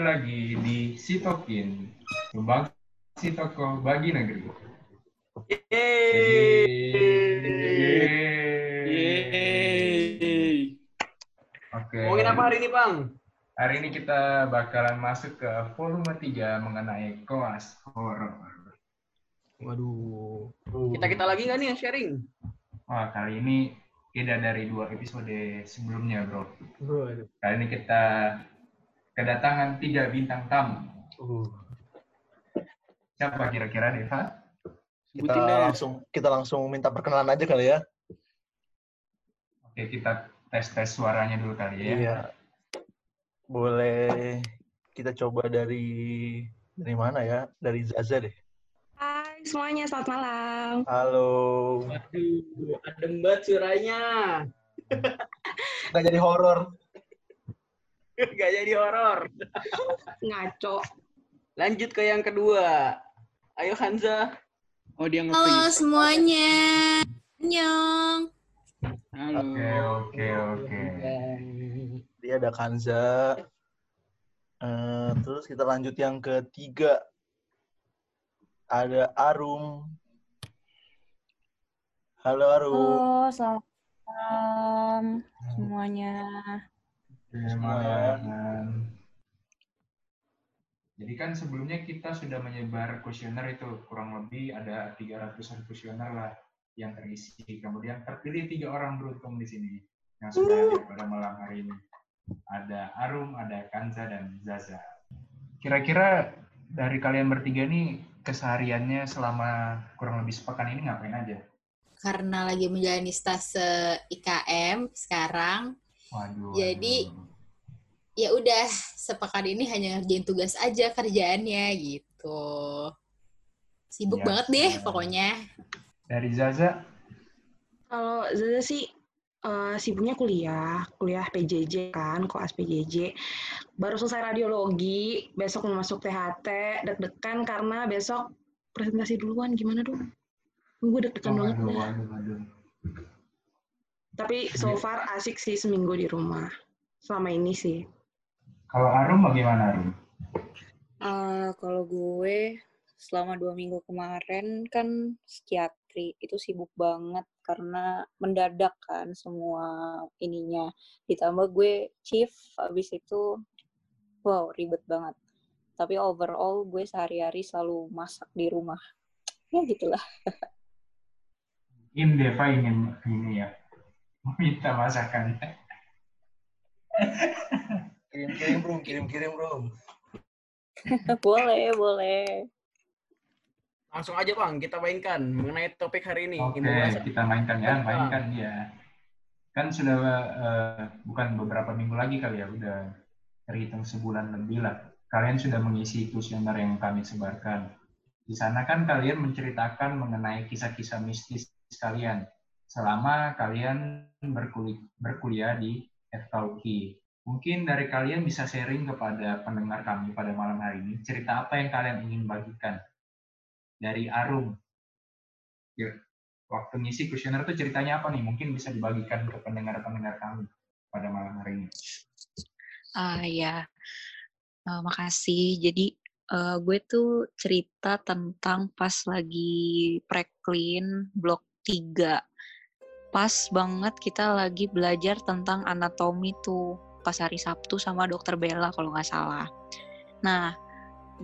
kembali lagi di Sitokin, Lubang Sitoko bagi negeri. Yeay. Oke. Ngomongin apa hari ini, Bang? Hari ini kita bakalan masuk ke volume 3 mengenai koas horor. Waduh. Kita-kita lagi nggak nih yang sharing? Wah, kali ini beda dari dua episode sebelumnya, bro. Kali ini kita kedatangan tiga bintang tamu. Uh. Siapa kira-kira, Deva? kita langsung kita langsung minta perkenalan aja kali ya. Oke, kita tes-tes suaranya dulu kali ya. Iya. Boleh kita coba dari dari mana ya? Dari Zaza deh. Hai semuanya, selamat malam. Halo. Waduh, adem banget suaranya. Nggak jadi horor. Gak jadi horor. Ngaco. Lanjut ke yang kedua. Ayo Hanza. Oh dia Halo nge-freeze. semuanya. Annyeong. Halo. Oke, oke, oke. Dia ada Kanza. Eh, terus kita lanjut yang ketiga. Ada Arum. Halo Arum. Halo, selamat malam semuanya. Jadi kan sebelumnya kita sudah menyebar kuesioner itu kurang lebih ada 300-an kuesioner lah yang terisi. Kemudian terpilih tiga orang beruntung di sini yang sudah hadir pada malam hari ini. Ada Arum, ada Kanza, dan Zaza. Kira-kira dari kalian bertiga nih kesehariannya selama kurang lebih sepekan ini ngapain aja? Karena lagi menjalani stase IKM sekarang, Waduh. Jadi, ya udah sepekan ini hanya ngerjain tugas aja kerjaannya gitu. Sibuk Iya, banget deh iya. pokoknya. dari Zaza, Kalau Zaza sih eh, sibuknya kuliah, kuliah PJJ kan, koas PJJ. Baru selesai radiologi, besok mau masuk THT, deg-degan karena besok presentasi duluan, gimana dong? Gue deg-degan banget dah. waduh, waduh. Tapi so Iya. far asik sih seminggu di rumah. Selama ini sih. Kalau Arum bagaimana Arum? Eh, kalau gue selama dua minggu kemarin kan psikiatri itu sibuk banget karena mendadak kan semua ininya ditambah gue chief habis itu wow ribet banget tapi overall gue sehari-hari selalu masak di rumah ya gitulah Mungkin Deva ingin ini ya, meminta masakannya. Kirim-kirim bro, kirim-kirim bro. boleh boleh Langsung aja Bang, kita mainkan mengenai topik hari ini. Oke, membahas- kita mainkan ya, mainkan ya. Kan sudah eh, bukan beberapa minggu lagi kali ya, udah terhitung sebulan lebih lah. Kalian sudah mengisi kuesioner yang kami sebarkan. Di sana kan kalian menceritakan mengenai kisah-kisah mistis kalian selama kalian berkuliah, di FKUI. Mungkin dari kalian bisa sharing kepada pendengar kami pada malam hari ini, cerita apa yang kalian ingin bagikan dari Arum. Ya, waktu ngisi kuesioner itu ceritanya apa nih? Mungkin bisa dibagikan ke pendengar-pendengar kami pada malam hari ini. Ah ya, Eh, makasih. Jadi eh, gue tuh cerita tentang pas lagi preklin blok 3. Pas banget kita lagi belajar tentang anatomi tuh pas hari Sabtu sama dokter Bella kalau nggak salah. Nah,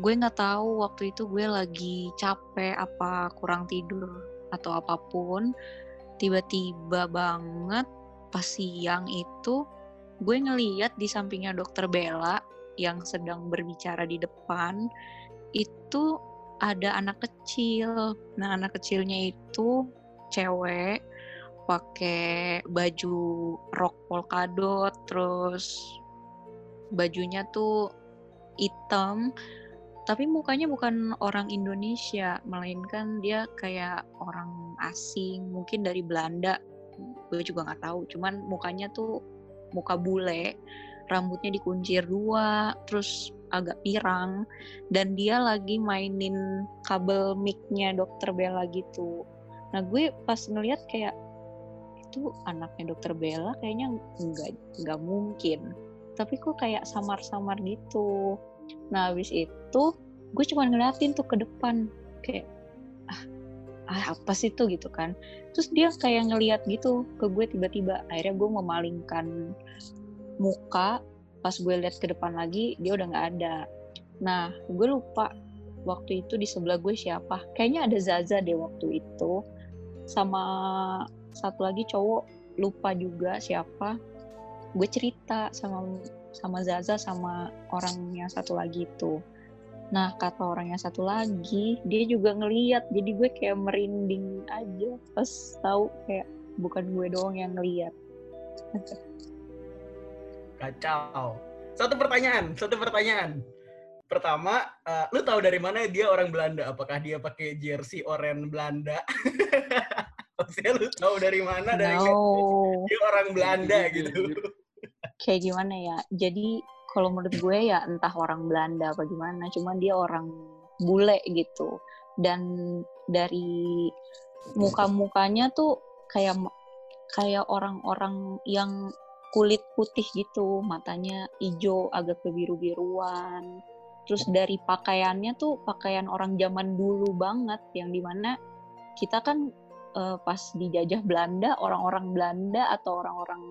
gue nggak tahu waktu itu gue lagi capek apa kurang tidur atau apa pun. Tiba-tiba banget pas siang itu gue ngeliat di sampingnya dokter Bella yang sedang berbicara di depan itu ada anak kecil. Nah, anak kecilnya itu cewek pakai baju rok polkadot terus bajunya tuh hitam tapi mukanya bukan orang Indonesia melainkan dia kayak orang asing mungkin dari Belanda gue juga nggak tahu. Cuman mukanya tuh muka bule rambutnya dikuncir dua terus agak pirang dan dia lagi mainin kabel mic-nya dokter Bella gitu. Nah gue pas ngeliat kayak itu anaknya dokter Bella kayaknya nggak nggak mungkin. Tapi kok kayak samar-samar gitu. Nah habis itu gue cuma ngeliatin tuh ke depan kayak ah, ah apa sih tuh? gitu kan. Terus dia kayak ngeliat gitu ke gue tiba-tiba. Akhirnya gue memalingkan muka. Pas gue lihat ke depan lagi dia udah nggak ada. Nah gue lupa waktu itu di sebelah gue siapa. Kayaknya ada Zaza deh waktu itu. Sama satu lagi cowok lupa juga siapa gue cerita sama sama Zaza sama orang yang satu lagi itu nah kata orang yang satu lagi dia juga ngeliat jadi gue kayak merinding aja pas tahu kayak bukan gue doang yang ngeliat Kacau. Satu pertanyaan, satu pertanyaan. Pertama, uh, lu tahu dari mana dia orang Belanda? Apakah dia pakai jersey oranye Belanda? Maksudnya lu tahu dari mana dari no. dia orang Belanda gitu. kayak gimana ya? Jadi kalau menurut gue ya entah orang Belanda apa gimana cuman dia orang bule gitu. Dan dari muka-mukanya tuh kayak kayak orang-orang yang kulit putih gitu. Matanya hijau agak kebiru-biruan. Terus dari pakaiannya tuh pakaian orang zaman dulu banget yang di mana kita kan uh, pas dijajah Belanda orang-orang Belanda atau orang-orang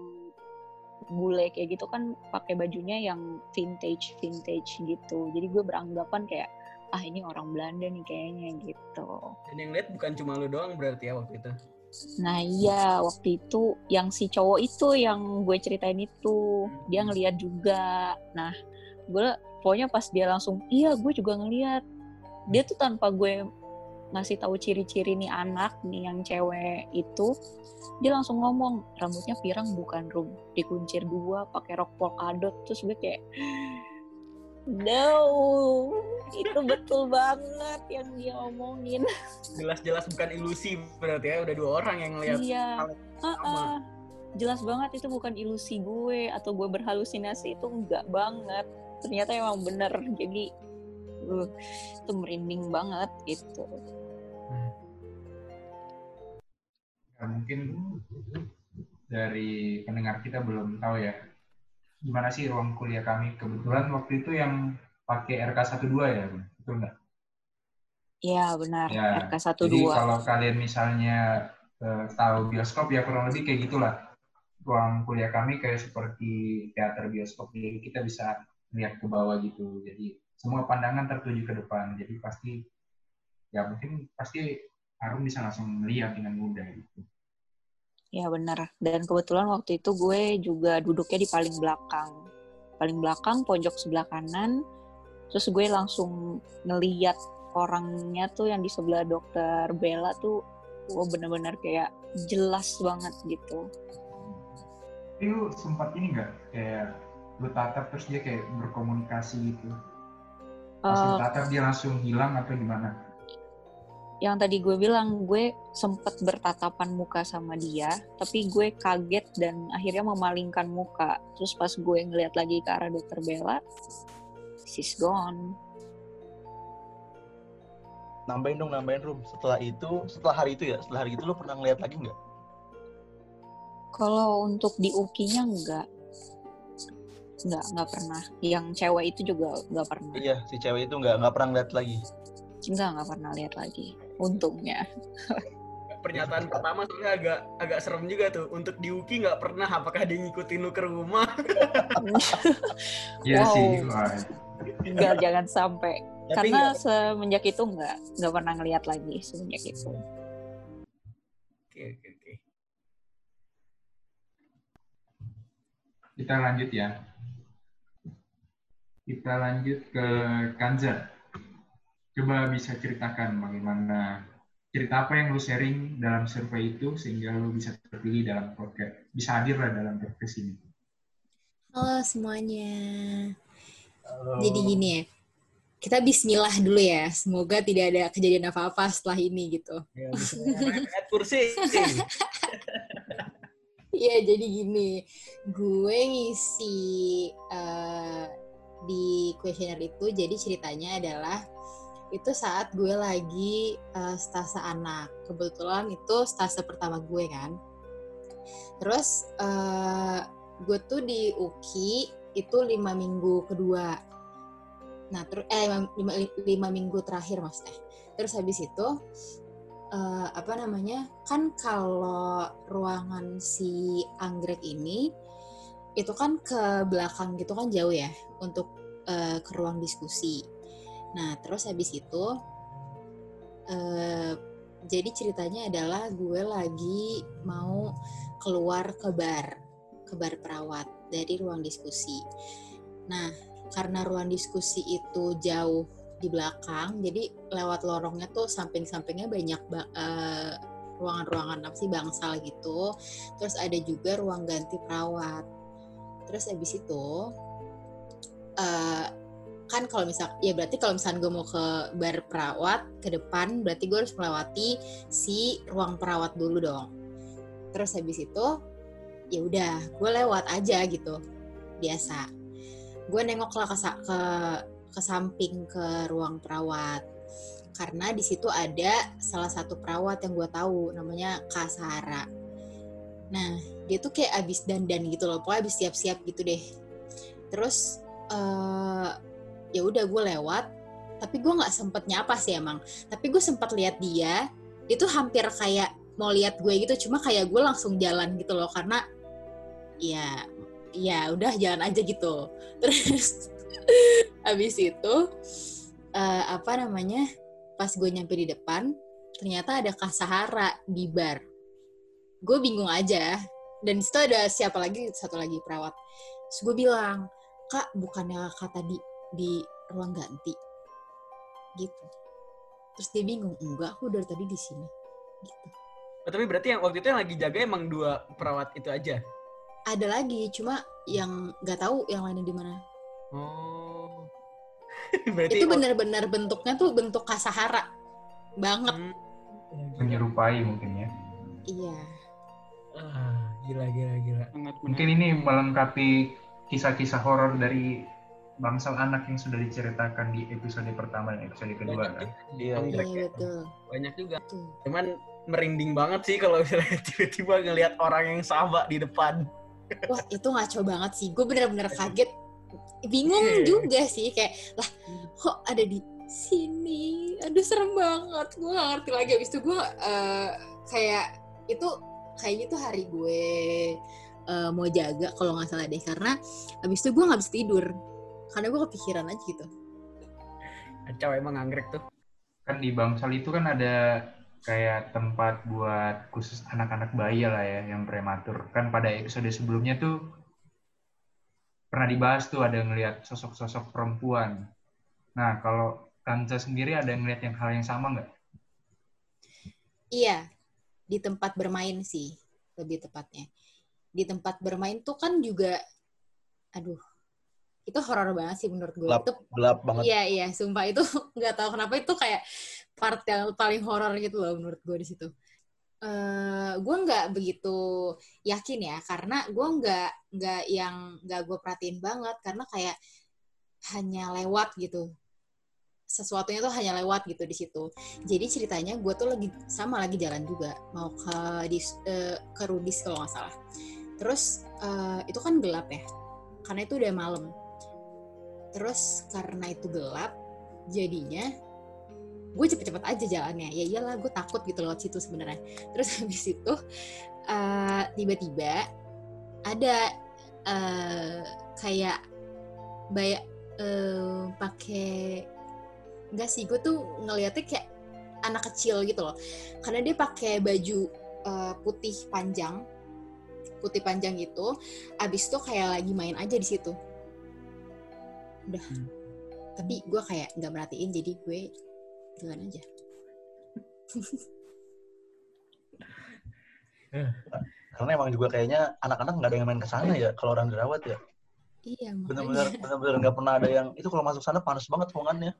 bule kayak gitu kan pakai bajunya yang vintage vintage gitu. Jadi gue beranggapan kayak ah ini orang Belanda nih kayaknya gitu. Dan yang lihat bukan cuma lu doang berarti ya waktu itu? Nah iya waktu itu yang si cowok itu yang gue ceritain itu dia ngeliat juga. Nah gue pokoknya pas dia langsung iya gue juga ngeliat. Dia tuh tanpa gue ngasih tahu ciri-ciri nih anak nih yang cewek itu dia langsung ngomong rambutnya pirang bukan rum. Dikuncir dua pakai rok polkadot terus gue kayak no. Itu betul banget yang dia omongin. Jelas-jelas bukan ilusi berarti ya udah dua orang yang lihat iya. uh -uh. jelas banget itu bukan ilusi gue atau gue berhalusinasi itu enggak banget. Ternyata emang bener. Jadi uh, itu merinding banget gitu. Ya, mungkin dari pendengar kita belum tahu ya gimana sih ruang kuliah kami? Kebetulan waktu itu yang pakai RK12 ya betul nggak? Iya benar. Ya, RK12. Jadi kalau kalian misalnya uh, tahu bioskop ya kurang lebih kayak gitulah. Ruang kuliah kami kayak seperti teater bioskop jadi kita bisa lihat ke bawah gitu. Jadi semua pandangan tertuju ke depan jadi pasti ya mungkin pasti Arum bisa langsung melihat dengan mudah gitu. Ya benar. Dan kebetulan waktu itu gue juga duduknya di paling belakang. Paling belakang, pojok sebelah kanan. Terus gue langsung ngeliat orangnya tuh yang di sebelah dokter Bella tuh, gue bener-bener kayak jelas banget gitu. Tapi lu sempat ini nggak kayak lu tatap terus dia kayak berkomunikasi gitu? Pas uh, tatap dia langsung hilang atau gimana? yang tadi gue bilang gue sempet bertatapan muka sama dia tapi gue kaget dan akhirnya memalingkan muka. Terus pas gue ngeliat lagi ke arah dokter Bella she's gone. Nambahin dong nambahin room setelah itu setelah hari itu ya? Setelah hari itu lo pernah ngeliat lagi nggak? Kalau untuk di ukinya enggak nggak nggak pernah. Yang cewek itu juga nggak pernah. Iya si cewek itu nggak nggak pernah ngeliat lagi. Enggak nggak pernah lihat lagi. Untungnya. Pernyataan pertama soalnya agak agak serem juga tuh. Untuk di Uki nggak pernah. Apakah dia ngikutin lu ke rumah? Iya Wow. sih enggak jangan sampai. Tapi karena nggak- semenjak itu enggak nggak pernah ngelihat lagi semenjak itu. Oke oke oke. Kita lanjut ya kita lanjut ke Kanza coba bisa ceritakan bagaimana cerita apa yang lu sharing dalam survei itu sehingga lu bisa terpilih dalam podcast bisa hadir lah dalam podcast ini Halo semuanya. Halo. Jadi gini ya, kita Bismillah dulu ya. Semoga tidak ada kejadian apa-apa setelah ini gitu. ya, kursi Iya, jadi gini, gue ngisi eh, di kuesioner itu, jadi ceritanya adalah itu saat gue lagi eh, stase anak. Kebetulan itu stase pertama gue kan. Terus eh, gue tuh di UKI itu lima minggu kedua. Nah, terus eh lima, lima, minggu terakhir maksudnya. Terus habis itu eh, apa namanya? Kan kalau ruangan si anggrek ini itu kan ke belakang gitu kan jauh ya untuk eh, ke ruang diskusi. Nah, terus habis itu eh, jadi ceritanya adalah gue lagi mau keluar ke bar, ke bar perawat dari ruang diskusi. Nah, karena ruang diskusi itu jauh di belakang, jadi lewat lorongnya tuh samping-sampingnya banyak ba- eh, ruangan-ruangan apa sih bangsal gitu. Terus ada juga ruang ganti perawat. Terus habis itu eh, kan kalau misal ya berarti kalau misalnya gue mau ke bar perawat ke depan berarti gue harus melewati si ruang perawat dulu dong. Terus habis itu ya udah gue lewat aja gitu biasa. Gue nengok lah ke, ke ke samping ke ruang perawat. Karena di situ ada salah satu perawat yang gue tahu namanya Kak Sahara. Nah dia tuh kayak abis dandan gitu loh pokoknya abis siap-siap gitu deh. Terus eh ya udah gue lewat tapi gue nggak sempet nyapa sih emang. Tapi gue sempat lihat dia itu hampir kayak mau lihat gue gitu cuma kayak gue langsung jalan gitu loh karena ya ya udah jalan aja gitu. Terus habis itu eh, apa namanya pas gue nyampe di depan ternyata ada Kak Sahara di bar. Gue bingung aja dan di situ ada siapa lagi? Satu lagi perawat. Terus gue bilang kak bukannya kak tadi di ruang ganti? Gitu. Terus dia bingung enggak aku dari tadi di sini. Gitu. Oh, tapi berarti yang waktu itu yang lagi jaga emang dua perawat itu aja. ada lagi cuma yang nggak tahu yang lainnya di mana. Oh. berarti itu benar-benar bentuknya tuh bentuk kasahara banget. Hmm. menyerupai mungkin ya. iya. Ah, gila gila gila. Sangat Mungkin ini melengkapi kisah-kisah horor dari bangsal anak yang sudah diceritakan di episode pertama dan episode kedua Banyak kan. Iya, iya Anggrek ya. betul Banyak juga. Cuman merinding banget sih kalau misalnya tiba-tiba ngelihat orang yang sama di depan. wah itu ngaco banget sih gue bener-bener kaget bingung Iya. juga sih kayak lah kok ada di sini aduh serem banget gue gak ngerti lagi abis itu gue eh, kayak itu kayaknya tuh hari gue eh, mau jaga kalau nggak salah deh karena abis itu gue nggak bisa tidur karena gue kepikiran aja gitu Kacau emang anggrek tuh. Kan di bangsal itu kan ada kayak tempat buat khusus anak-anak bayi lah ya yang prematur. Kan pada episode sebelumnya tuh pernah dibahas tuh ada ngelihat sosok-sosok perempuan. Nah, kalau Kanza sendiri ada ngelihat yang hal yang sama nggak? Iya, di tempat bermain sih, lebih tepatnya. Di tempat bermain tuh kan juga, aduh, itu horor banget sih menurut gue. gelap Itu, gelap banget iya iya, sumpah itu nggak tahu kenapa itu kayak part yang paling horor gitu loh menurut gue di situ. Eh, gue nggak begitu yakin ya, karena gue nggak nggak yang nggak gue perhatiin banget, karena kayak hanya lewat gitu sesuatunya tuh hanya lewat gitu di situ. Jadi ceritanya gue tuh lagi sama lagi jalan juga mau ke dis, eh, ke Rudis kalau nggak salah. Terus eh, itu kan gelap ya, karena itu udah malam. Terus karena itu gelap, jadinya gue cepet-cepet aja jalannya. Ya iyalah gue takut gitu lewat situ sebenarnya. Terus habis itu eh, tiba-tiba ada eh, kayak banyak eh, pakai enggak sih gue tuh ngeliatnya kayak anak kecil gitu loh. Karena dia pakai baju eh, putih panjang putih panjang gitu abis itu kayak lagi main aja di situ. Udah. Hmm. tapi gue kayak nggak merhatiin jadi gue jalan aja. Karena emang juga kayaknya anak-anak nggak ada yang main ke sana ya kalau orang dirawat ya. Iya bener-bener makanya bener-bener nggak pernah ada yang itu kalau masuk sana panas banget ruangannya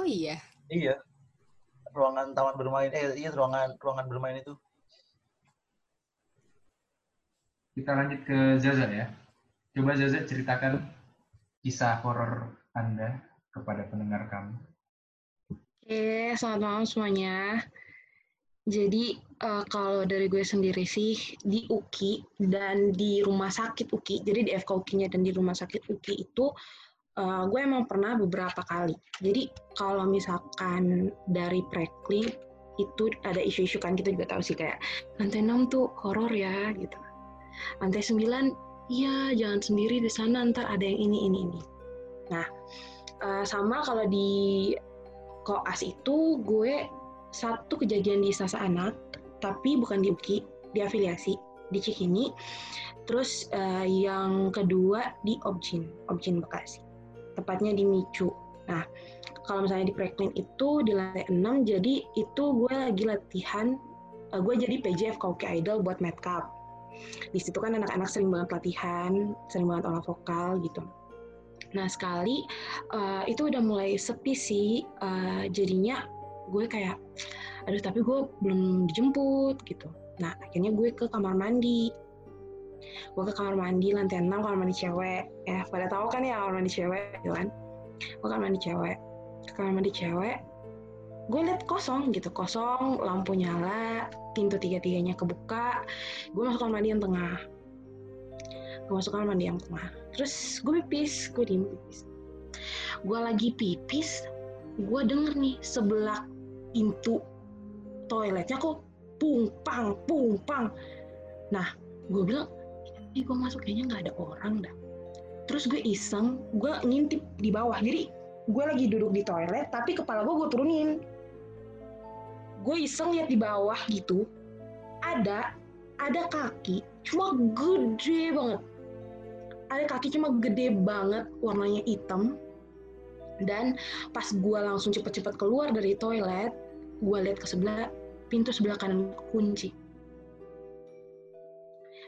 oh iya iya ruangan taman bermain eh iya ruangan ruangan bermain itu Kita lanjut ke Zaza ya. Coba Zaza ceritakan kisah horor Anda kepada pendengar kami. Oke, selamat malam semuanya. Jadi eh, kalau dari gue sendiri sih di UKI dan di rumah sakit UKI, jadi di FK UKI-nya dan di rumah sakit UKI itu eh, gue emang pernah beberapa kali. Jadi kalau misalkan dari prekli itu ada isu-isu kan kita juga tahu sih kayak lantai 6 tuh horor ya gitu. Lantai 9 iya jangan sendiri di sana ntar ada yang ini ini ini. Nah, eh, sama kalau di koas itu gue satu kejadian di Sasa Anak, tapi bukan di UKI, di afiliasi di Cikini. Terus eh, yang kedua di Objin, Objin Bekasi. Tepatnya di Micu. Nah, kalau misalnya di Preklin itu di lantai 6, jadi itu gue lagi latihan, eh, gue jadi PJ FKUK Idol buat Medcap. Di situ kan anak-anak sering banget latihan, sering banget olah vokal gitu. Nah sekali eh, itu udah mulai sepi sih, eh, jadinya gue kayak aduh tapi gue belum dijemput gitu nah akhirnya gue ke kamar mandi gue ke kamar mandi lantai 6 kamar mandi cewek. Ya pada tahu kan ya kamar mandi cewek gitu kan. Gue kamar mandi cewek. Ke kamar mandi cewek gue liat kosong gitu kosong lampu nyala pintu tiga tiganya kebuka. Gue masuk kamar mandi yang tengah. Gue masuk kamar mandi yang tengah. Terus gue pipis gue diem pipis. Gue lagi pipis gue denger nih sebelah pintu toiletnya kok pungpang pungpang nah gue bilang ini gue masuk kayaknya nggak ada orang dah. Terus gue iseng gue ngintip di bawah. Jadi gue lagi duduk di toilet tapi kepala gue gue turunin. Gue iseng lihat di bawah gitu ada ada kaki cuma gede banget. Ada kaki cuma gede banget warnanya hitam. Dan pas gue langsung cepet-cepet keluar dari toilet gue lihat ke sebelah pintu sebelah kanan kunci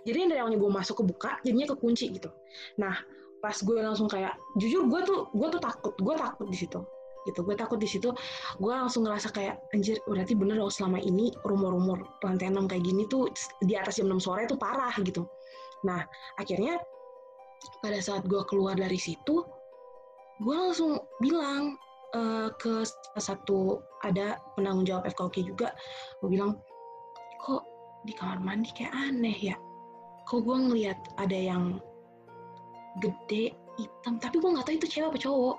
jadi dari awalnya gue masuk ke buka jadinya kekunci gitu. Nah pas gue langsung kayak jujur gue tuh gue tuh takut gue takut di situ. Gitu gue takut di situ. Gue langsung ngerasa kayak anjir berarti bener loh selama ini rumor-rumor lantai 6 kayak gini tuh di atas jam 6 sore tuh parah gitu. Nah akhirnya pada saat gue keluar dari situ gue langsung bilang uh, ke salah satu ada penanggung jawab FKUK juga. Gue bilang kok di kamar mandi kayak aneh ya kok gue ngelihat ada yang gede hitam tapi gue nggak tahu itu cewek apa cowok.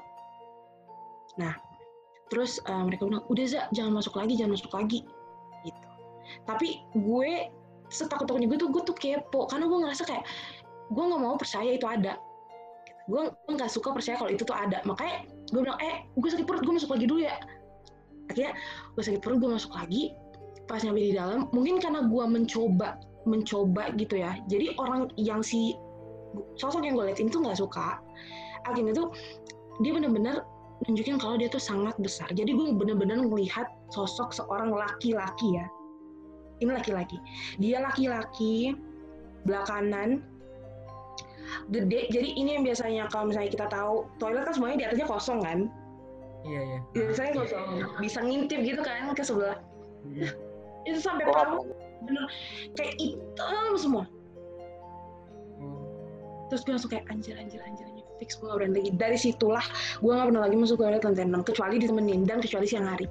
Nah terus uh, mereka bilang udah za jangan masuk lagi jangan masuk lagi gitu. Tapi gue setakut takutnya gue tuh gue tuh kepo karena gue ngerasa kayak gue nggak mau percaya itu ada. Gue nggak suka percaya kalau itu tuh ada. Makanya gue bilang eh gue sakit perut gue masuk lagi dulu ya. Akhirnya gue sakit perut gue masuk lagi. Pas nyampe di dalam mungkin karena gue mencoba mencoba gitu ya. Jadi orang yang si sosok yang gue liatin tuh nggak suka. Akhirnya tuh dia bener-bener nunjukin kalau dia tuh sangat besar. Jadi gue bener-bener melihat sosok seorang laki-laki ya. Ini laki-laki. Dia laki-laki belah kanan gede. Jadi ini yang biasanya kalau misalnya kita tahu toilet kan semuanya di atasnya kosong kan? Iya, iya. biasanya kosong. Bisa ngintip gitu kan ke sebelah. Iya. itu sampai palu bener kayak hitam semua Oh. terus gue langsung kayak anjir anjir anjir anjir fix gue gak berani lagi dari situlah gue gak pernah lagi masuk toilet lantai 6 kecuali ditemenin dan kecuali siang hari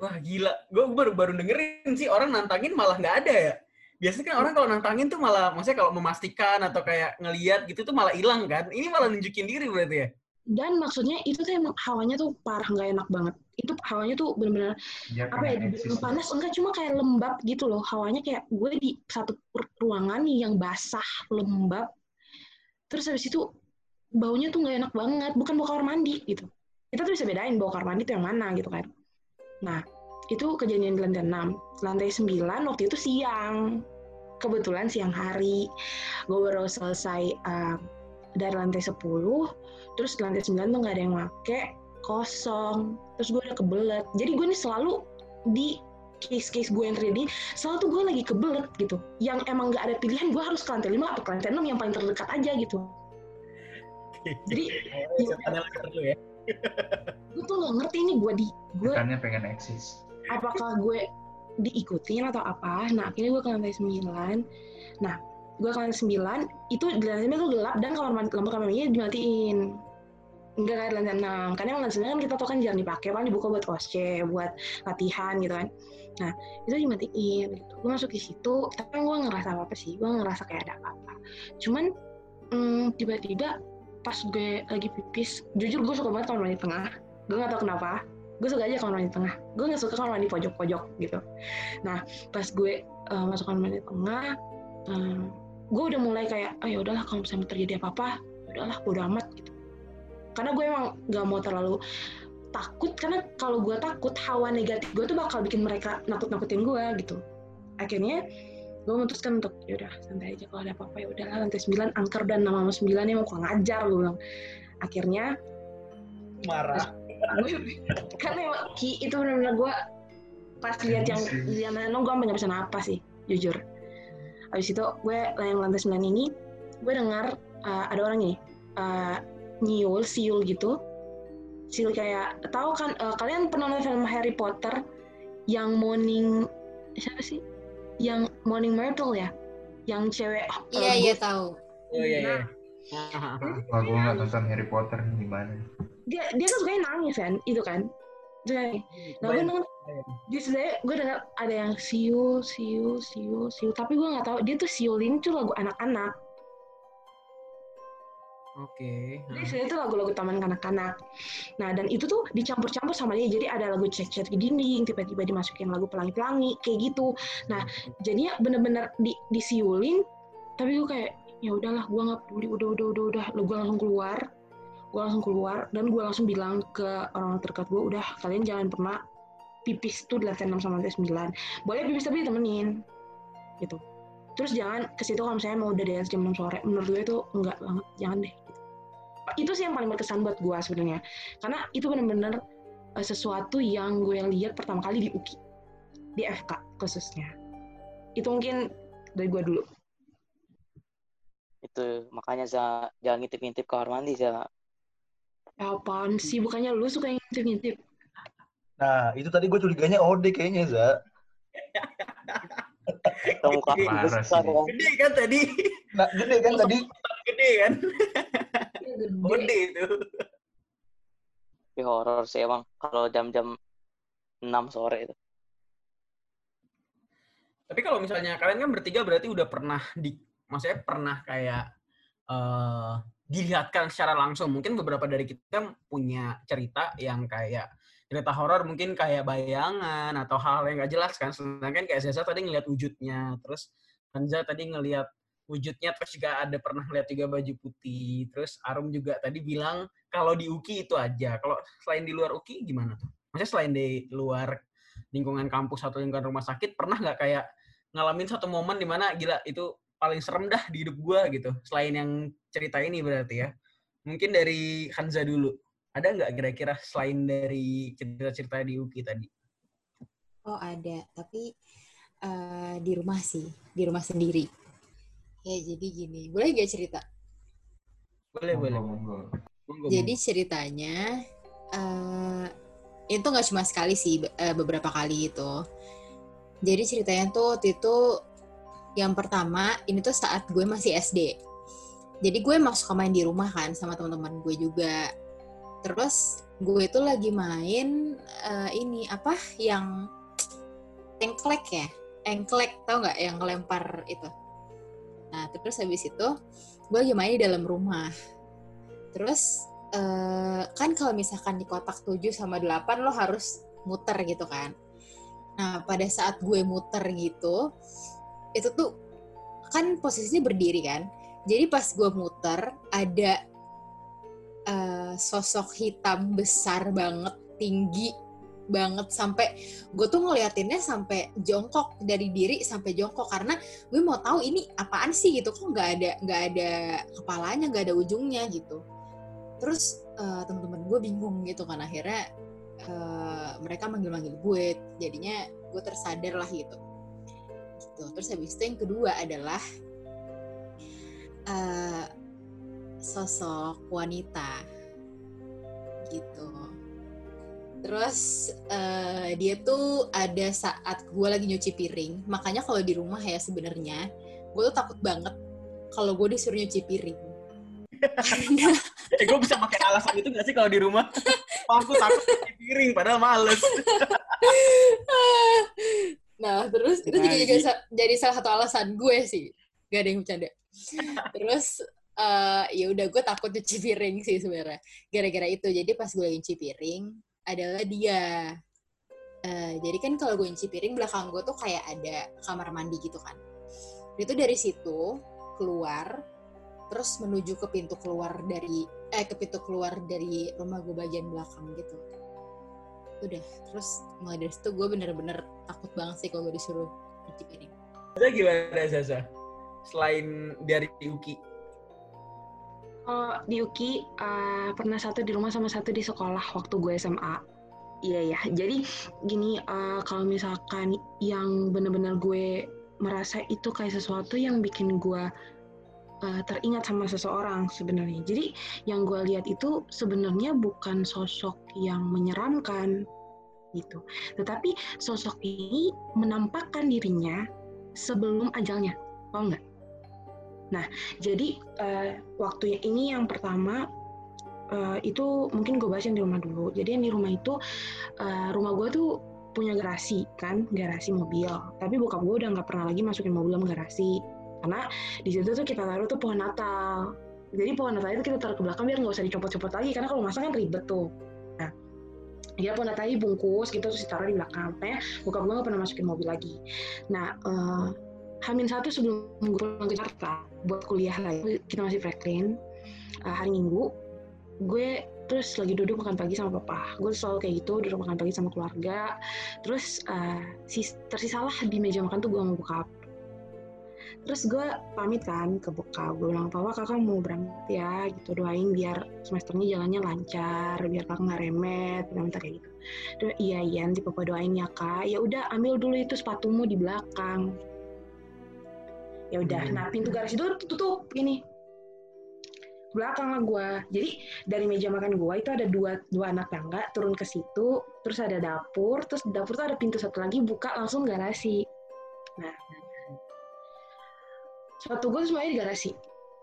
Wah gila, gue baru baru dengerin sih orang nantangin malah nggak ada ya. Biasanya kan orang kalau nantangin tuh malah, maksudnya kalau memastikan atau kayak ngeliat gitu tuh malah hilang kan. Ini malah nunjukin diri berarti ya. Dan maksudnya itu tuh emang hawanya tuh parah nggak enak banget. Itu hawanya tuh bener-bener Dia apa ya dibilang eksis. panas enggak cuma kayak lembab gitu loh. Hawanya kayak gue di satu ru- ruangan yang basah lembab. Terus habis itu baunya tuh nggak enak banget bukan bau kamar mandi gitu. Kita tuh bisa bedain bau kamar mandi itu yang mana gitu kan. Nah itu kejadian di lantai 6 lantai 9 waktu itu siang. Kebetulan siang hari gue baru selesai uh, dari lantai 10 terus di lantai 9 tuh nggak ada yang make kosong. Terus gue udah kebelet. Jadi gue nih selalu di case-case gue yang terjadi selalu tuh gue lagi kebelet gitu. Yang emang nggak ada pilihan gue harus ke lantai 5 atau ke lantai 6 yang paling terdekat aja gitu. Jadi ya. gue tuh nggak ngerti ini gue di gue Setannya pengen eksis. apakah gue diikutin atau apa? Nah akhirnya gue ke lantai 9 nah gue ke lantai 9 itu di lantai 9 tuh gelap dan kamar mandi lampu kamar mandinya dimatiin. Enggak kan lantai enam. Karena yang lantai sembilan kan kita tahu kan jarang dipakai paling dibuka buat osce buat latihan gitu kan. Nah itu dimatiin gitu. Gue masuk di situ tapi gue ngerasa apa apa sih gue ngerasa kayak ada apa-apa. Cuman hmm, tiba-tiba pas gue lagi pipis jujur gue suka banget kamar mandi tengah. Gue gak tau kenapa. Gue suka aja kamar mandi tengah. Gue gak suka kamar mandi pojok-pojok gitu. Nah pas gue uh, masuk kamar mandi tengah um, gue udah mulai kayak ya udahlah kalau misalnya terjadi apa-apa ya udahlah udah amat gitu. Karena gue emang gak mau terlalu takut karena kalau gue takut hawa negatif gue tuh bakal bikin mereka nakut-nakutin gue gitu. Akhirnya gue memutuskan untuk ya udah santai aja kalau ada apa-apa ya udahlah lantai 9 angker dan nama nama 9 nya mau kurang ajar gue bilang. Akhirnya Marah. karena emang Ki itu benar-benar gue pas lihat yang yang nano gue nggak bisa napas sih jujur habis itu gue yang lantai 9 ini gue dengar uh, ada orang ini uh, nyiul siul gitu siul kayak tahu kan uh, kalian pernah nonton film Harry Potter yang morning siapa sih yang morning myrtle ya yang cewek uh, Iya, iya tahu. Oh iya iya. Wah, gue nggak nonton Harry Potter gimana? dia dia kan sukanya nangis kan itu kan Kan. nah gue denger di sebenarnya gue dengar ada yang siul siul siul siul tapi gue nggak tahu dia tuh siulin tuh lagu anak-anak Oke. Jadi sebenarnya itu lagu-lagu taman kanak-kanak. Nah, dan itu tuh dicampur-campur sama dia. Jadi ada lagu cek-cek di dinding, tiba-tiba dimasukin lagu pelangi-pelangi, kayak gitu. Nah, jadinya bener-bener di, disiulin, tapi gue kayak, ya udahlah, gue nggak peduli, udah, udah, udah, udah. Gue langsung keluar, gue langsung keluar, dan gue langsung bilang ke orang terdekat gue, udah, kalian jangan pernah pipis tuh di lantai 6 sama lantai 9. Boleh pipis tapi ditemenin. Gitu. Terus jangan ke situ kalau misalnya mau udah dance jam 6 sore. Menurut gue itu enggak banget, jangan deh. Gitu. Itu sih yang paling berkesan buat gue sebenarnya. Karena itu bener-bener uh, sesuatu yang gue lihat pertama kali di UKI. Di FK khususnya. Itu mungkin dari gue dulu. Itu makanya za jangan ngintip-ngintip kamar mandi za. Ya apaan sih, bukannya lu suka yang ngintip-ngintip? Nah, itu tadi gue curiganya Ode kayaknya, Za. Parah besar kan. Gede kan tadi? Nah, gede kan tadi. Gede kan? Gede. Gede itu. Tapi horor sih emang kalau jam-jam 6 sore itu. Tapi kalau misalnya kalian kan bertiga berarti udah pernah di, maksudnya pernah kayak eh dilihatkan secara langsung. Mungkin beberapa dari kita punya cerita yang kayak cerita horor mungkin kayak bayangan atau hal yang nggak jelas kan. Sedangkan kayak Zaza tadi ngeliat wujudnya, terus Hanza tadi ngelihat wujudnya, terus juga ada pernah ngeliat juga baju putih. Terus Arum juga tadi bilang kalau di UKI itu aja. Kalau selain di luar UKI gimana tuh? Maksudnya selain di luar lingkungan kampus atau lingkungan rumah sakit, pernah nggak kayak ngalamin satu momen di mana gila itu paling serem dah di hidup gua gitu. Selain yang cerita ini berarti ya. Mungkin dari Hanza dulu. Ada nggak kira-kira selain dari cerita-cerita di UKI tadi? Oh ada, tapi eh, di rumah sih, di rumah sendiri. Ya jadi gini, boleh gak cerita? Boleh, boleh. Monggo, Jadi ceritanya eh itu nggak cuma sekali sih, eh, beberapa kali itu. Jadi ceritanya tuh waktu itu yang pertama ini tuh saat gue masih SD. Jadi gue emang suka main di rumah kan sama teman-teman gue juga. Terus gue itu lagi main eh, ini apa yang engklek ya, engklek tau nggak yang ngelempar itu. Nah terus habis itu gue lagi main di dalam rumah. Terus eh, kan kalau misalkan di kotak 7 sama 8 lo harus muter gitu kan. Nah, pada saat gue muter gitu, itu tuh kan posisinya berdiri kan. Jadi pas gue muter ada eh, sosok hitam besar banget, tinggi banget sampai gue tuh ngeliatinnya sampai jongkok dari diri sampai jongkok. Karena gue mau tahu ini apaan sih gitu kok nggak ada nggak ada kepalanya nggak ada ujungnya gitu. Terus eh, teman-teman gue bingung gitu kan akhirnya eh, mereka manggil-manggil gue. Jadinya gue tersadar lah gitu gitu terus habis itu yang kedua adalah eh, sosok wanita gitu terus eh, dia tuh ada saat gue lagi nyuci piring makanya kalau di rumah ya sebenarnya gue tuh takut banget kalau gue disuruh nyuci piring Eh, gue bisa pakai alasan itu gak sih kalau di rumah? Pak, aku takut cuci piring, padahal males. nah terus itu juga, juga sa- jadi salah satu alasan gue sih. Gak ada yang bercanda. Terus eh, ya udah gue takut cuci piring sih sebenarnya. Gara-gara itu. Jadi pas gue cuci piring adalah dia. Eh, jadi kan kalau gue nyuci piring belakang gue tuh kayak ada kamar mandi gitu kan. Itu dari situ keluar terus menuju ke pintu keluar dari eh ke pintu keluar dari rumah gue bagian belakang gitu udah terus mulai dari situ gue bener-bener takut banget sih kalau gue disuruh cuci piring Zaza gimana Zaza? Selain dari Uki. Kalau di UKI eh, pernah satu di rumah sama satu di sekolah waktu gue SMA. Iya ya. Jadi gini eh, kalau misalkan yang benar-benar gue merasa itu kayak sesuatu yang bikin gue eh, teringat sama seseorang sebenarnya. Jadi yang gue lihat itu sebenarnya bukan sosok yang menyeramkan gitu. Tetapi sosok ini menampakkan dirinya sebelum ajalnya. Paham nggak? Nah, jadi eh, waktu ini yang pertama eh, itu mungkin gue bahas di rumah dulu. Jadi yang di rumah itu eh, rumah gue tuh punya garasi kan, garasi mobil. Tapi bokap gue udah nggak pernah lagi masukin mobil dalam garasi karena di situ tuh kita taruh tuh pohon Natal. Jadi pohon Natal itu kita taruh ke belakang biar nggak usah dicopot-copot lagi karena kalau masak kan ribet tuh. Nah, dia pohon Natal bungkus gitu terus ditaruh di belakang. Makanya bokap gue nggak pernah masukin mobil lagi. Nah, eh, Hamin satu sebelum gue pulang ke Jakarta buat kuliah lagi, kita masih Franklin, uh, hari Minggu, gue terus lagi duduk makan pagi sama papa. Gue selalu kayak gitu, duduk makan pagi sama keluarga. Terus uh, sis- tersisalah di meja makan tuh gue mau buka Terus gue pamit kan ke bokap, gue bilang, Papa kakak mau berangkat ya, gitu doain biar semesternya jalannya lancar, biar kakak nggak remet, minta kayak gitu. Dia, iya iya nanti papa doain ya kak. Ya udah ambil dulu itu sepatumu di belakang ya udah Hmm. nah pintu garasi itu tutup gini belakang lah gue jadi dari meja makan gue itu ada dua dua anak tangga turun ke situ terus ada dapur terus dapur tuh ada pintu satu lagi buka langsung garasi nah sepatu gue semuanya di garasi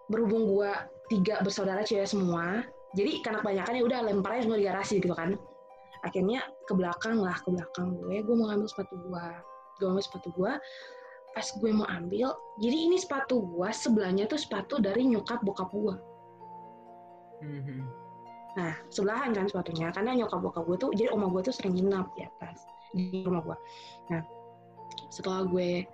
berhubung gue tiga bersaudara cewek semua jadi karena kebanyakan ya udah lempar aja semua di garasi gitu kan. Akhirnya ke belakang lah ke belakang gue gue mau ngambil sepatu gue gue ambil sepatu gue pas gue mau ambil jadi ini sepatu gue sebelahnya tuh sepatu dari nyokap bokap gue Mhm. nah sebelahan kan sepatunya karena nyokap bokap gue tuh jadi oma gue tuh sering nginap di atas di rumah gue nah setelah gue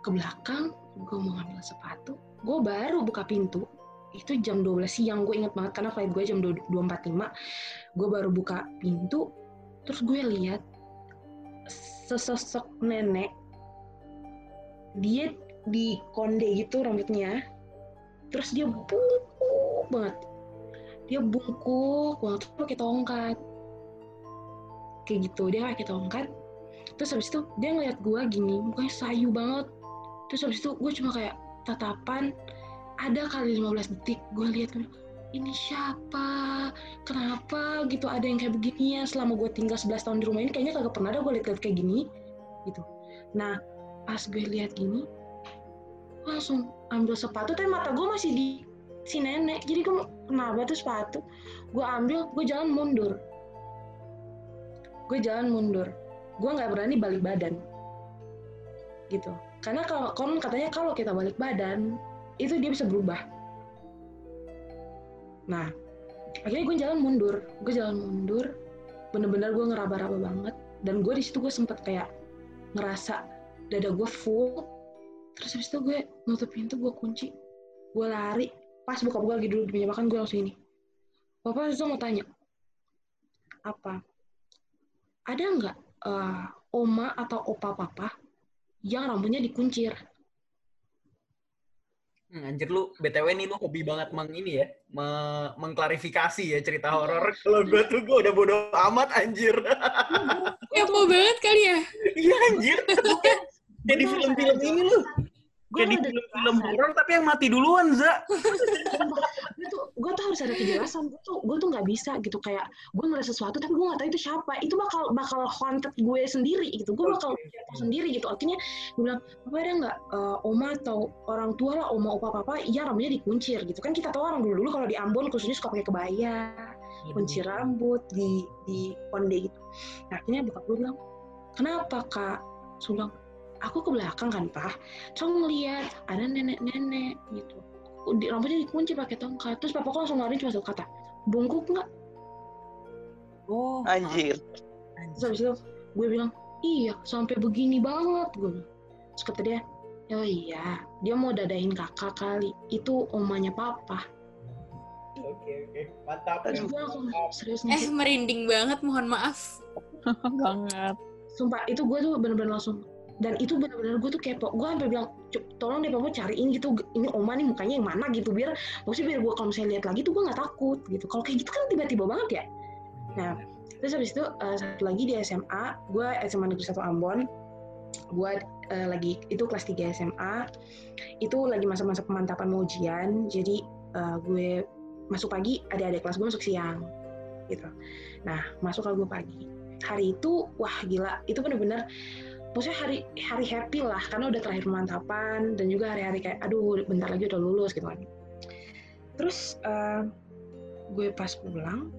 ke belakang gue mau ngambil sepatu gue baru buka pintu. Itu jam 12 siang gue inget banget karena flight gue jam 2.45 gue baru buka pintu terus gue lihat sesosok nenek dia di konde gitu rambutnya. Terus dia bungkuk banget. Dia bungkuk banget pakai tongkat. Kayak gitu dia pakai tongkat. Terus habis itu dia ngeliat gue gini mukanya sayu banget terus habis itu gue cuma kayak tatapan ada kali 15 detik gue lihat ini siapa? Kenapa gitu ada yang kayak begini ya selama gue tinggal 11 tahun di rumah ini kayaknya kagak pernah ada gue lihat kayak gini gitu. Nah pas gue lihat gini langsung ambil sepatu tapi mata gue masih di si nenek jadi gue kenapa tuh sepatu. Gue ambil gue jalan mundur. Gue jalan mundur. Gue nggak berani balik badan gitu karena kalau konon katanya kalau kita balik badan itu dia bisa berubah. Nah akhirnya gue jalan mundur. Gue jalan mundur bener-bener gue ngeraba-raba banget. Dan gue di situ gue sempet kayak ngerasa dada gue full. Terus habis itu gue nutup pintu gue kunci. Gue lari. Pas buka gue lagi duduk di meja gue langsung ini. Bapak itu mau tanya apa? Ada nggak eh, oma atau opa papa yang rambutnya dikuncir Hmm, anjir lu, BTW nih lu hobi banget meng ini ya, me- mengklarifikasi ya cerita horor. Kalau gue tuh gue udah bodo amat anjir. Kepo banget kali ya. Iya anjir. Kayak di film-film ini lu. Kayak di film-film horor tapi yang mati duluan, Za. gue tuh gue tuh harus ada kejelasan. Gue tuh gue tuh nggak bisa gitu. Kayak gue ngeliat sesuatu tapi gue nggak tahu itu siapa. Itu bakal bakal haunted gue sendiri gitu. Gue bakal kepo sendiri gitu. Akhirnya gue bilang apa ada nggak eh, oma atau orang tua lah oma opa papa? Ya rambutnya dikuncir gitu. Kan kita tahu orang dulu dulu kalau di Ambon khususnya suka pakai kebaya kunci rambut di di onde gitu. Nah, akhirnya bokap gue bilang kenapa kak? Bilang aku ke belakang kan pak. Terus aku ngeliat ada nenek-nenek gitu rambutnya dikunci pakai tongkat terus papa langsung ngeluarin cuma satu kata bungkuk nggak Oh. Anjir. terus habis itu gue bilang iya sampai begini banget gue terus kata dia oh iya dia mau dadain kakak kali itu omanya papa Oke oke mantap. terus gue langsung serius Eh merinding banget, mohon maaf. banget. sumpah itu gue tuh bener-bener langsung dan itu bener-bener gue tuh kepo. Gue sampai bilang "Cuk, tolong deh papa cariin gitu. Ini oma nih mukanya yang mana gitu biar maksudnya biar gue kalau misalnya lihat lagi tuh gue nggak takut gitu. Kalau kayak gitu kan tiba-tiba banget ya. Nah terus habis itu eh, satu lagi di SMA gue SMA negeri 1 Ambon. Gue eh, lagi itu kelas 3 SMA itu lagi masa-masa pemantapan mau ujian jadi eh, gue masuk pagi adik-adik kelas gue masuk siang gitu. Nah masuk ke gue pagi. Hari itu wah gila. Itu bener-bener maksudnya hari hari happy lah karena udah terakhir pemantapan dan juga hari-hari kayak aduh bentar lagi udah lulus gitu kan. Terus eh, gue pas pulang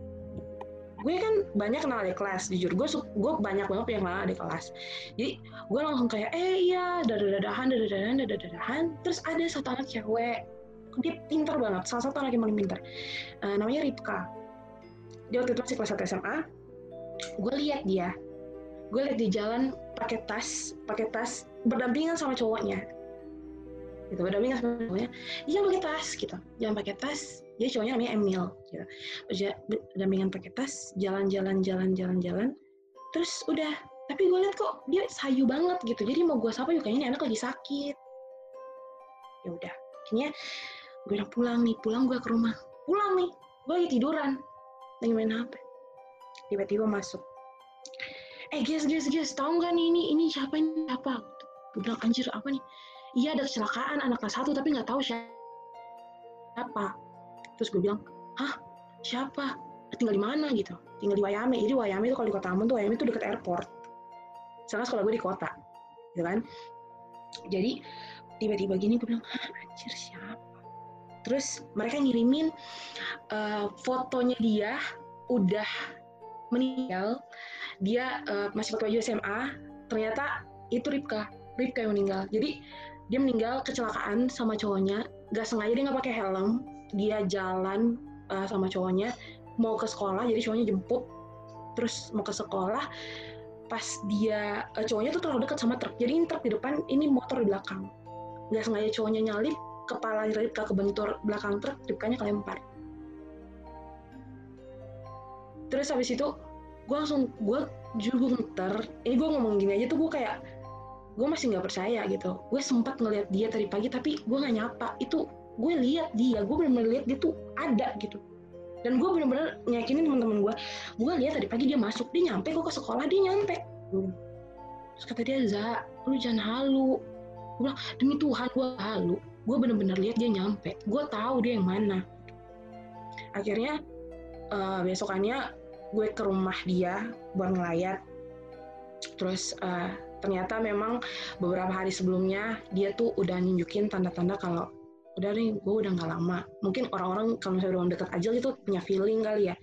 gue kan banyak kenal adik kelas jujur. Gue gue banyak banget yang kenal adik kelas. Jadi gue langsung kayak eh iya dadah-dadahan dadah-dadahan dadah-dadahan terus ada satu anak cewek dia pintar banget. Salah satu anak yang paling pintar. Eh, namanya Ripka. Dia waktu itu masih kelas 1 SMA gue lihat dia gue lihat di jalan pakai tas pakai tas berdampingan sama cowoknya. Gitu berdampingan sama cowoknya. Dia pakai tas gitu. Jangan pakai tas dia cowoknya namanya Emil gitu. Berdampingan pakai tas jalan-jalan jalan-jalan jalan terus udah tapi gue lihat kok dia sayu banget gitu. Jadi mau gue sapa juga kayaknya ini anak lagi sakit. Ya udah akhirnya gue bilang pulang nih pulang gue ke rumah. Pulang nih gue lagi tiduran. Lagi main HP tiba-tiba masuk eh guys guys guys tahu nggak nih ini ini siapa ini? Siapa? Bilang anjir apa nih? Iya ada kecelakaan anak kelas satu tapi nggak tahu siapa. Terus gue bilang hah? Siapa? Tinggal di mana gitu? Tinggal di Wayame jadi Wayame itu kalau di kota Ambon tuh Wayame itu deket airport. Sekarang sekolah gue di kota gitu kan? Jadi tiba-tiba gini gue bilang hah anjir siapa? Terus mereka ngirimin eh, fotonya dia udah meninggal dia eh, masih baju SMA ternyata itu Ripka Ripka yang meninggal. Jadi dia meninggal kecelakaan sama cowoknya gak sengaja dia nggak pakai helm dia jalan eh, sama cowoknya mau ke sekolah jadi cowoknya jemput terus mau ke sekolah pas dia eh, cowoknya tuh terlalu dekat sama truk jadi ini truk di depan ini motor di belakang. Nggak sengaja cowoknya nyalip kepala Ripka kebentur belakang truk Ripkanya kelempar terus habis itu gue langsung gue gue gemeter ini gue ngomong gini aja tuh gue kayak gue masih nggak percaya gitu. Gue sempat ngeliat dia tadi pagi tapi gue nggak nyapa. Itu gue lihat dia gue benar-benar lihat dia tuh ada gitu. Dan gue benar-benar nyakinin teman-teman gue gue lihat tadi pagi dia masuk dia nyampe kok ke sekolah dia nyampe. Terus kata dia za lu jangan halu. Gue bilang demi Tuhan gue halu. Gue benar-benar lihat dia nyampe. Gue tahu dia yang mana. Akhirnya eh, besokannya gue ke rumah dia buat ngelayat. Terus eh, ternyata memang beberapa hari sebelumnya dia tuh udah nunjukin tanda-tanda kalau udah nih gue udah nggak lama. Mungkin orang-orang kalau misalnya udah deket aja gitu punya feeling kali ya.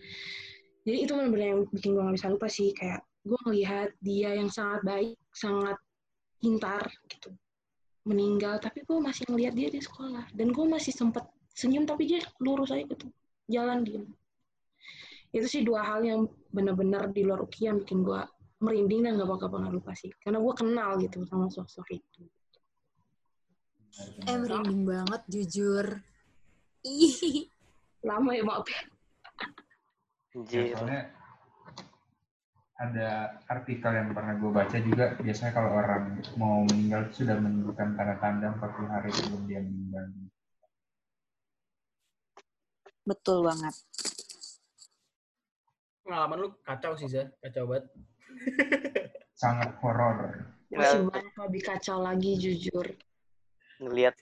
Jadi itu benar-benar yang bikin gue gak bisa lupa sih kayak gue ngelihat dia yang sangat baik sangat pintar gitu. Meninggal tapi gue masih ngelihat dia di sekolah. Dan gue masih sempet senyum tapi dia lurus aja gitu. Jalan diem itu sih dua hal yang benar-benar di luar uki yang bikin gue merinding dan gak bakal pernah lupa sih karena gue kenal gitu sama sosok itu Eh merinding banget jujur. Ih. lama ya maaf ya Ya, soalnya ada artikel yang pernah gue baca juga biasanya kalau orang mau meninggal sudah menunjukkan tanda-tanda 40 hari sebelum dia meninggal. Betul banget. Pengalaman lu kacau sih, Za. Kacau banget. Sangat horor. masih banyak lebih kacau lagi jujur ngelihat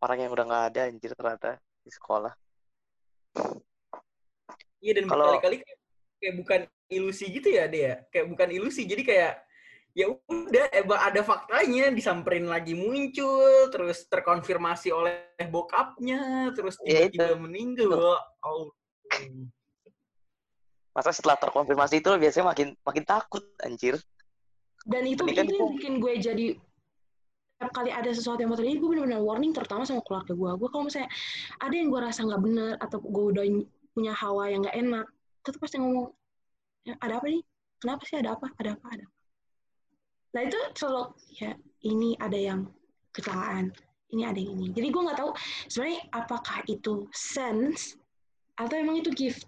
orang yang udah nggak ada anjir ternyata di sekolah. Iya dan Kalau- berkali-kali kayak, kayak bukan ilusi gitu ya dia. Kayak bukan ilusi. Jadi kayak ya udah emang ada faktanya disamperin lagi muncul terus terkonfirmasi oleh bokapnya terus Ya, tiba-tiba meninggal oh Masa setelah terkonfirmasi itu biasanya makin makin takut anjir. Dan itu kan itu yang bikin gue jadi setiap kali ada sesuatu yang mau terjadi, gue benar-benar warning terutama sama keluarga gue. Gue kalau misalnya ada yang gue rasa nggak benar atau gue udah punya hawa yang nggak enak, tetap pasti ngomong, "Ya, ada apa nih? Kenapa sih ada apa? Ada apa? Ada apa? Nah itu selalu ya ini ada yang kecelakaan, ini ada yang ini. Jadi gue nggak tahu sebenarnya apakah itu sense atau emang itu gift.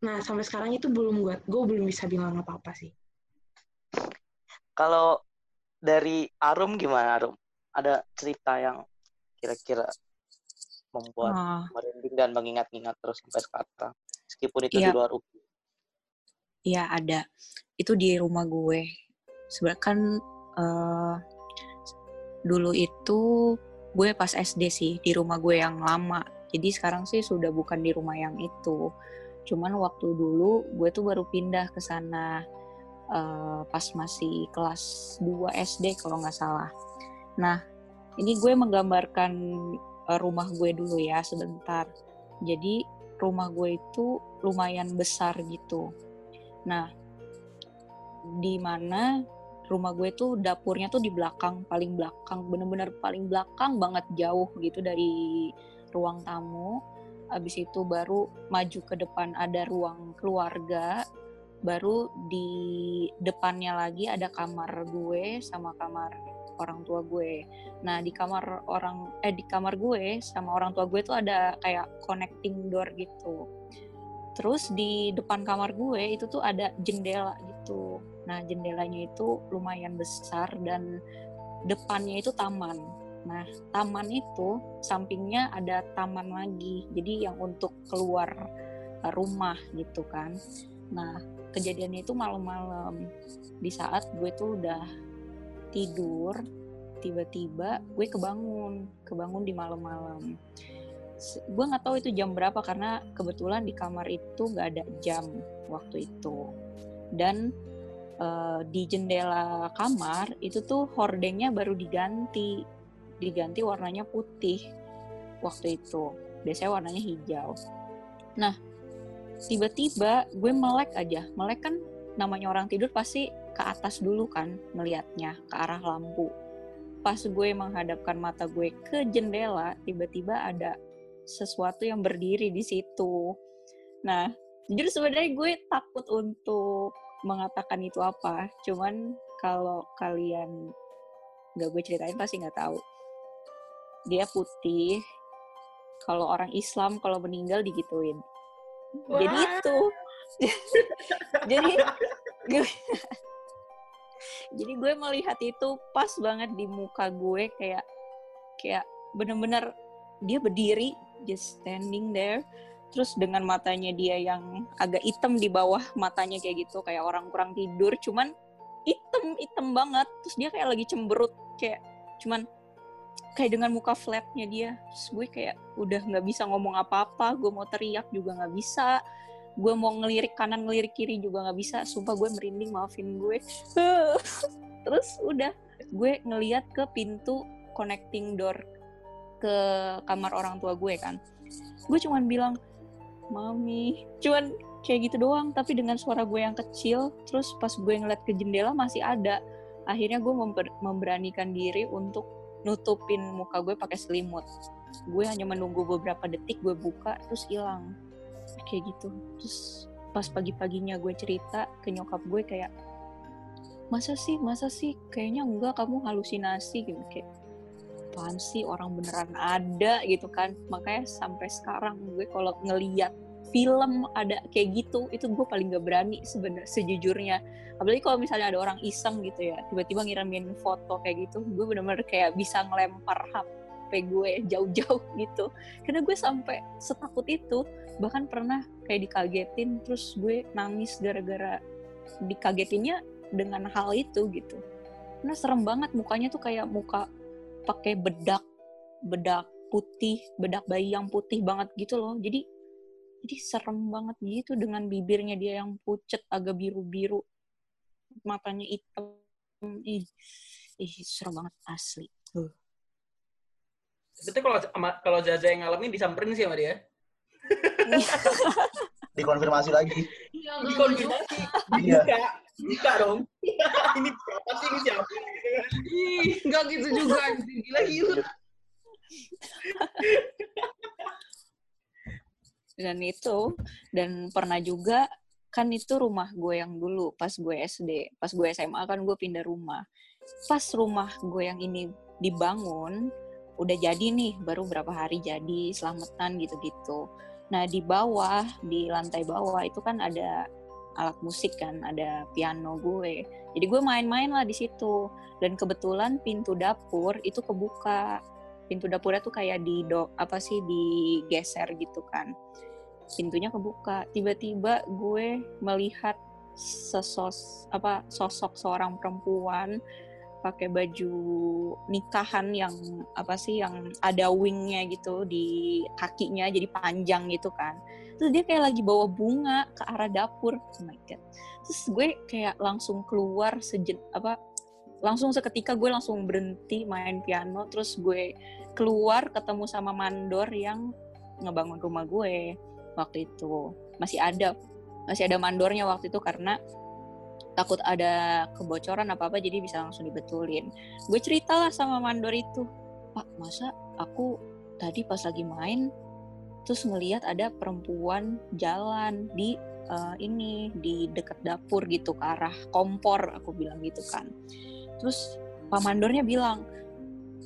Nah sampai sekarang itu belum gue, gue belum bisa bilang apa-apa sih. Kalau dari Arum gimana Arum? Ada cerita yang kira-kira membuat Ah, merinding dan mengingat-ingat terus sampai sekarang. Meskipun itu di Iya. luar UPI. Iya ada. Itu di rumah gue. Sebenarnya kan eh, dulu itu gue pas SD sih di rumah gue yang lama. Jadi sekarang sih sudah bukan di rumah yang itu. Cuman waktu dulu gue tuh baru pindah ke sana eh, pas masih kelas 2 SD kalau nggak salah. Nah, ini gue menggambarkan eh, rumah gue dulu ya sebentar. Jadi rumah gue itu lumayan besar gitu. Nah, di mana rumah gue tuh dapurnya tuh di belakang, paling belakang, bener-bener paling belakang banget jauh gitu dari ruang tamu. Habis itu baru maju ke depan ada ruang keluarga, baru di depannya lagi ada kamar gue sama kamar orang tua gue. Nah, di kamar orang eh di kamar gue sama orang tua gue tuh ada kayak connecting door gitu. Terus di depan kamar gue itu tuh ada jendela gitu. Nah, jendelanya itu lumayan besar dan depannya itu taman. Nah, taman itu sampingnya ada taman lagi. Jadi yang untuk keluar eh, rumah gitu kan. Nah, kejadiannya itu malam-malam. Di saat gue tuh udah tidur, tiba-tiba gue kebangun, kebangun di malam-malam gue nggak tahu itu jam berapa karena kebetulan di kamar itu nggak ada jam waktu itu dan eh, di jendela kamar itu tuh hordengnya baru diganti diganti warnanya putih waktu itu biasanya warnanya hijau nah tiba-tiba gue melek aja melek kan namanya orang tidur pasti ke atas dulu kan melihatnya ke arah lampu pas gue menghadapkan mata gue ke jendela tiba-tiba ada sesuatu yang berdiri di situ. Nah, jujur sebenarnya gue takut untuk mengatakan itu apa. Cuman kalau kalian nggak gue ceritain pasti nggak tahu. Dia putih. Kalau orang Islam kalau meninggal digituin. Jadi Wah. itu. Jadi gue, jadi gue melihat itu pas banget di muka gue kayak kayak bener-bener dia berdiri just standing there terus dengan matanya dia yang agak hitam di bawah matanya kayak gitu kayak orang kurang tidur cuman hitam hitam banget terus dia kayak lagi cemberut kayak cuman kayak dengan muka flatnya dia. Terus gue kayak udah nggak bisa ngomong apa-apa gue mau teriak juga nggak bisa. Gue mau ngelirik kanan ngelirik kiri juga nggak bisa. Sumpah gue merinding maafin gue. Terus udah gue ngeliat ke pintu connecting door ke kamar orang tua gue kan. Gue cuman bilang mami cuman kayak gitu doang tapi dengan suara gue yang kecil terus pas gue ngeliat ke jendela masih ada. Akhirnya gue member- memberanikan diri untuk nutupin muka gue pakai selimut. Gue hanya menunggu beberapa detik gue buka terus hilang. Kayak gitu. Terus pas pagi-paginya gue cerita ke nyokap gue kayak masa sih masa sih? Kayaknya enggak kamu halusinasi. Gitu kayak apaan sih? Orang beneran ada gitu kan. Makanya sampai sekarang gue kalau ngeliat film ada kayak gitu itu gue paling gak berani sebenarnya sejujurnya. Apalagi kalau misalnya ada orang iseng gitu ya tiba-tiba ngirimin foto kayak gitu gue bener-bener kayak bisa ngelempar HP gue jauh-jauh gitu. Karena gue sampai setakut itu bahkan pernah kayak dikagetin terus gue nangis gara-gara dikagetinnya dengan hal itu gitu. Karena serem banget mukanya tuh kayak muka pakai bedak bedak putih bedak bayi yang putih banget gitu loh. Jadi jadi serem banget gitu dengan bibirnya dia yang pucet agak biru-biru matanya hitam ih ih serem banget asli. Itu kalau sama- kalau Zaza yang ngalamin disamperin sih sama dia. Dikonfirmasi lagi. Iya, Dikonfirmasi. Iya. Buka. Buka dong. ini siapa sih? Ini siapa? Ih, nggak gitu juga. Gila gila. dan itu dan pernah juga kan itu rumah gue yang dulu pas gue SD pas gue SMA kan gue pindah rumah. Pas rumah gue yang ini dibangun udah jadi nih baru berapa hari jadi selamatan gitu-gitu. Nah di bawah di lantai bawah itu kan ada alat musik kan ada piano gue. Jadi gue main-main lah di situ. Dan kebetulan pintu dapur itu kebuka. Pintu dapurnya tuh kayak di do apa sih digeser gitu kan pintunya kebuka. Tiba-tiba gue melihat sesos apa sosok seorang perempuan pakai baju nikahan yang apa sih yang ada wingnya gitu di kakinya jadi panjang gitu kan. Terus dia kayak lagi bawa bunga ke arah dapur. Oh my god. Terus gue kayak langsung keluar sejen apa langsung seketika gue langsung berhenti main piano. Terus gue keluar ketemu sama mandor yang ngebangun rumah gue waktu itu. Masih ada masih ada mandornya waktu itu karena takut ada kebocoran apa apa jadi bisa langsung dibetulin. Gue ceritalah sama mandor itu. Pak masa aku tadi pas lagi main terus ngelihat ada perempuan jalan di eh, ini di dekat dapur gitu ke arah kompor aku bilang gitu kan. Terus pak mandornya bilang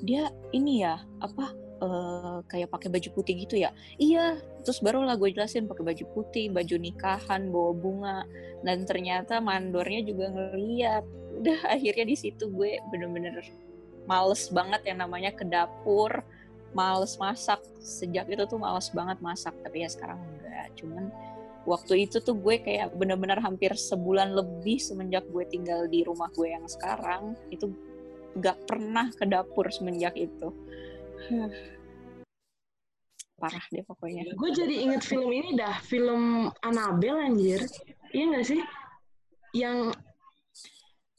dia ini ya apa eh, kayak pakai baju putih gitu ya? Iya terus barulah gue jelasin pakai baju putih baju nikahan bawa bunga. Dan ternyata mandornya juga ngeliat. Udah akhirnya di situ gue bener-bener males banget yang namanya ke dapur. Males masak. Sejak itu tuh males banget masak tapi ya sekarang enggak. Cuman waktu itu tuh gue kayak bener-bener hampir sebulan lebih semenjak gue tinggal di rumah gue yang sekarang itu gak pernah ke dapur semenjak itu parah deh pokoknya. Gue jadi inget film ini dah, film Annabelle anjir. Iya nggak sih? Yang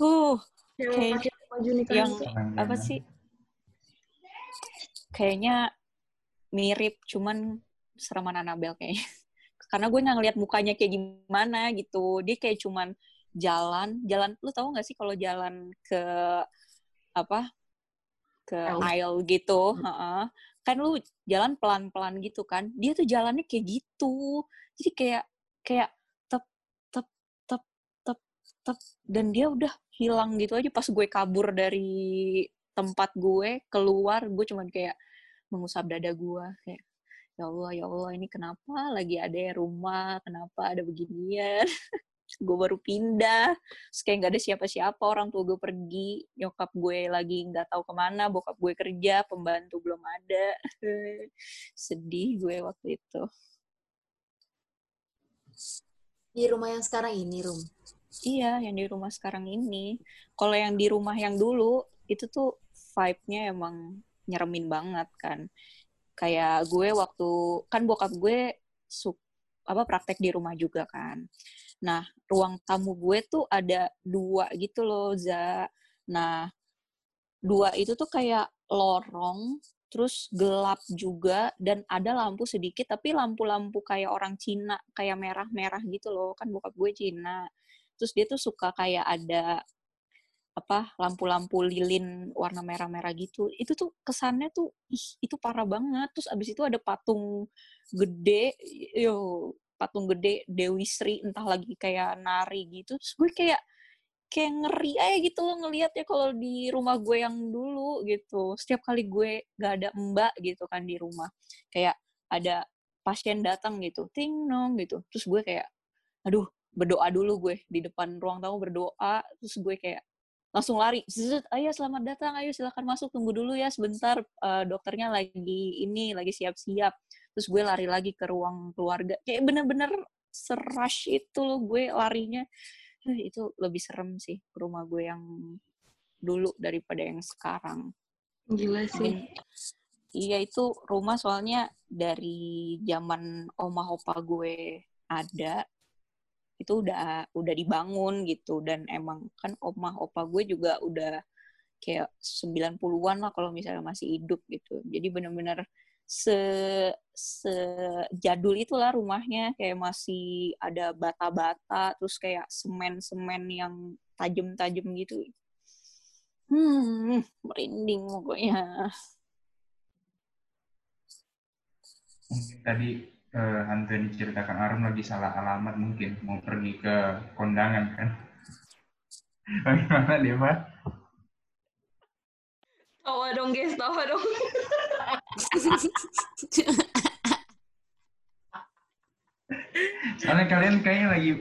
uh yang Kayak- pakai baju nikah yang itu. apa sih? Kayaknya mirip cuman sereman Annabelle kayaknya. Karena gue nggak ngeliat mukanya kayak gimana gitu. Dia kayak cuman jalan jalan. Lu tahu nggak sih kalau jalan ke apa ke Aisle. aisle gitu heeh. kan lu jalan pelan-pelan gitu kan dia tuh jalannya kayak gitu jadi kayak kayak tep tep tep tep tep dan dia udah hilang gitu aja pas gue kabur dari tempat gue keluar gue cuman kayak mengusap dada gue kayak ya Allah ya Allah ini kenapa lagi ada rumah kenapa ada beginian gue baru pindah terus kayak nggak ada siapa-siapa orang tua gue pergi nyokap gue lagi nggak tahu ke mana bokap gue kerja pembantu belum ada sedih gue waktu itu Di rumah yang sekarang ini, Rum. Iya, yang di rumah sekarang ini. Kalau yang di rumah yang dulu, itu tuh vibe-nya emang nyeremin banget kan. Kayak gue waktu, kan bokap gue su- apa praktek di rumah juga kan. Nah, ruang tamu gue tuh ada dua gitu loh, Za. Nah, dua itu tuh kayak lorong, terus gelap juga, dan ada lampu sedikit, tapi lampu-lampu kayak orang Cina, kayak merah-merah gitu loh. Kan bokap gue Cina terus dia tuh suka kayak ada apa lampu-lampu lilin warna merah-merah gitu itu tuh kesannya tuh ih itu parah banget terus abis itu ada patung gede yo patung gede Dewi Sri entah lagi kayak nari gitu terus gue kayak kayak ngeri aja gitu loh ngelihat ya kalau di rumah gue yang dulu gitu. Setiap kali gue gak ada mbak gitu kan di rumah kayak ada pasien datang gitu ting nong gitu. Terus gue kayak aduh berdoa dulu gue di depan ruang tamu berdoa. Terus gue kayak langsung lari Zzzz, ayo selamat datang ayo silakan masuk tunggu dulu ya sebentar eh, dokternya lagi ini lagi siap-siap terus gue lari lagi ke ruang keluarga kayak bener-bener serush itu loh gue larinya Eh, itu lebih serem sih ke rumah gue yang dulu daripada yang sekarang Gila sih. Iya itu rumah soalnya dari zaman omah opa gue ada itu udah udah dibangun gitu dan emang kan omah opa gue juga udah kayak 90-an lah kalau misalnya masih hidup gitu. Jadi benar-benar se sejadul itulah rumahnya kayak masih ada bata-bata terus kayak semen-semen yang tajam-tajam gitu. Hmm, merinding pokoknya. Mungkin tadi uh, Hante diceritakan Arum lagi salah alamat mungkin mau pergi ke kondangan kan. Bagaimana dia Pak? Tawa dong guys, tawa dong. Soalnya kalian kayaknya lagi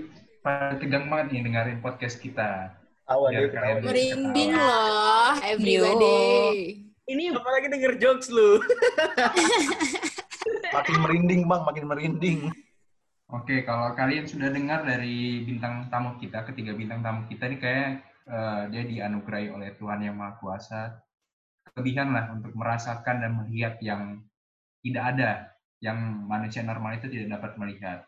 pada tegang banget nih dengerin podcast kita. Dia kalian. Merinding loh, everybody. Ini Apalagi denger jokes lu. Makin merinding bang, makin merinding. Oke, kalau kalian sudah dengar dari bintang tamu kita, ketiga bintang tamu kita ini kayak eh, dia dianugerahi oleh Tuhan Yang Maha Kuasa berlebihan lah untuk merasakan dan melihat yang tidak ada, yang manusia normal itu tidak dapat melihat.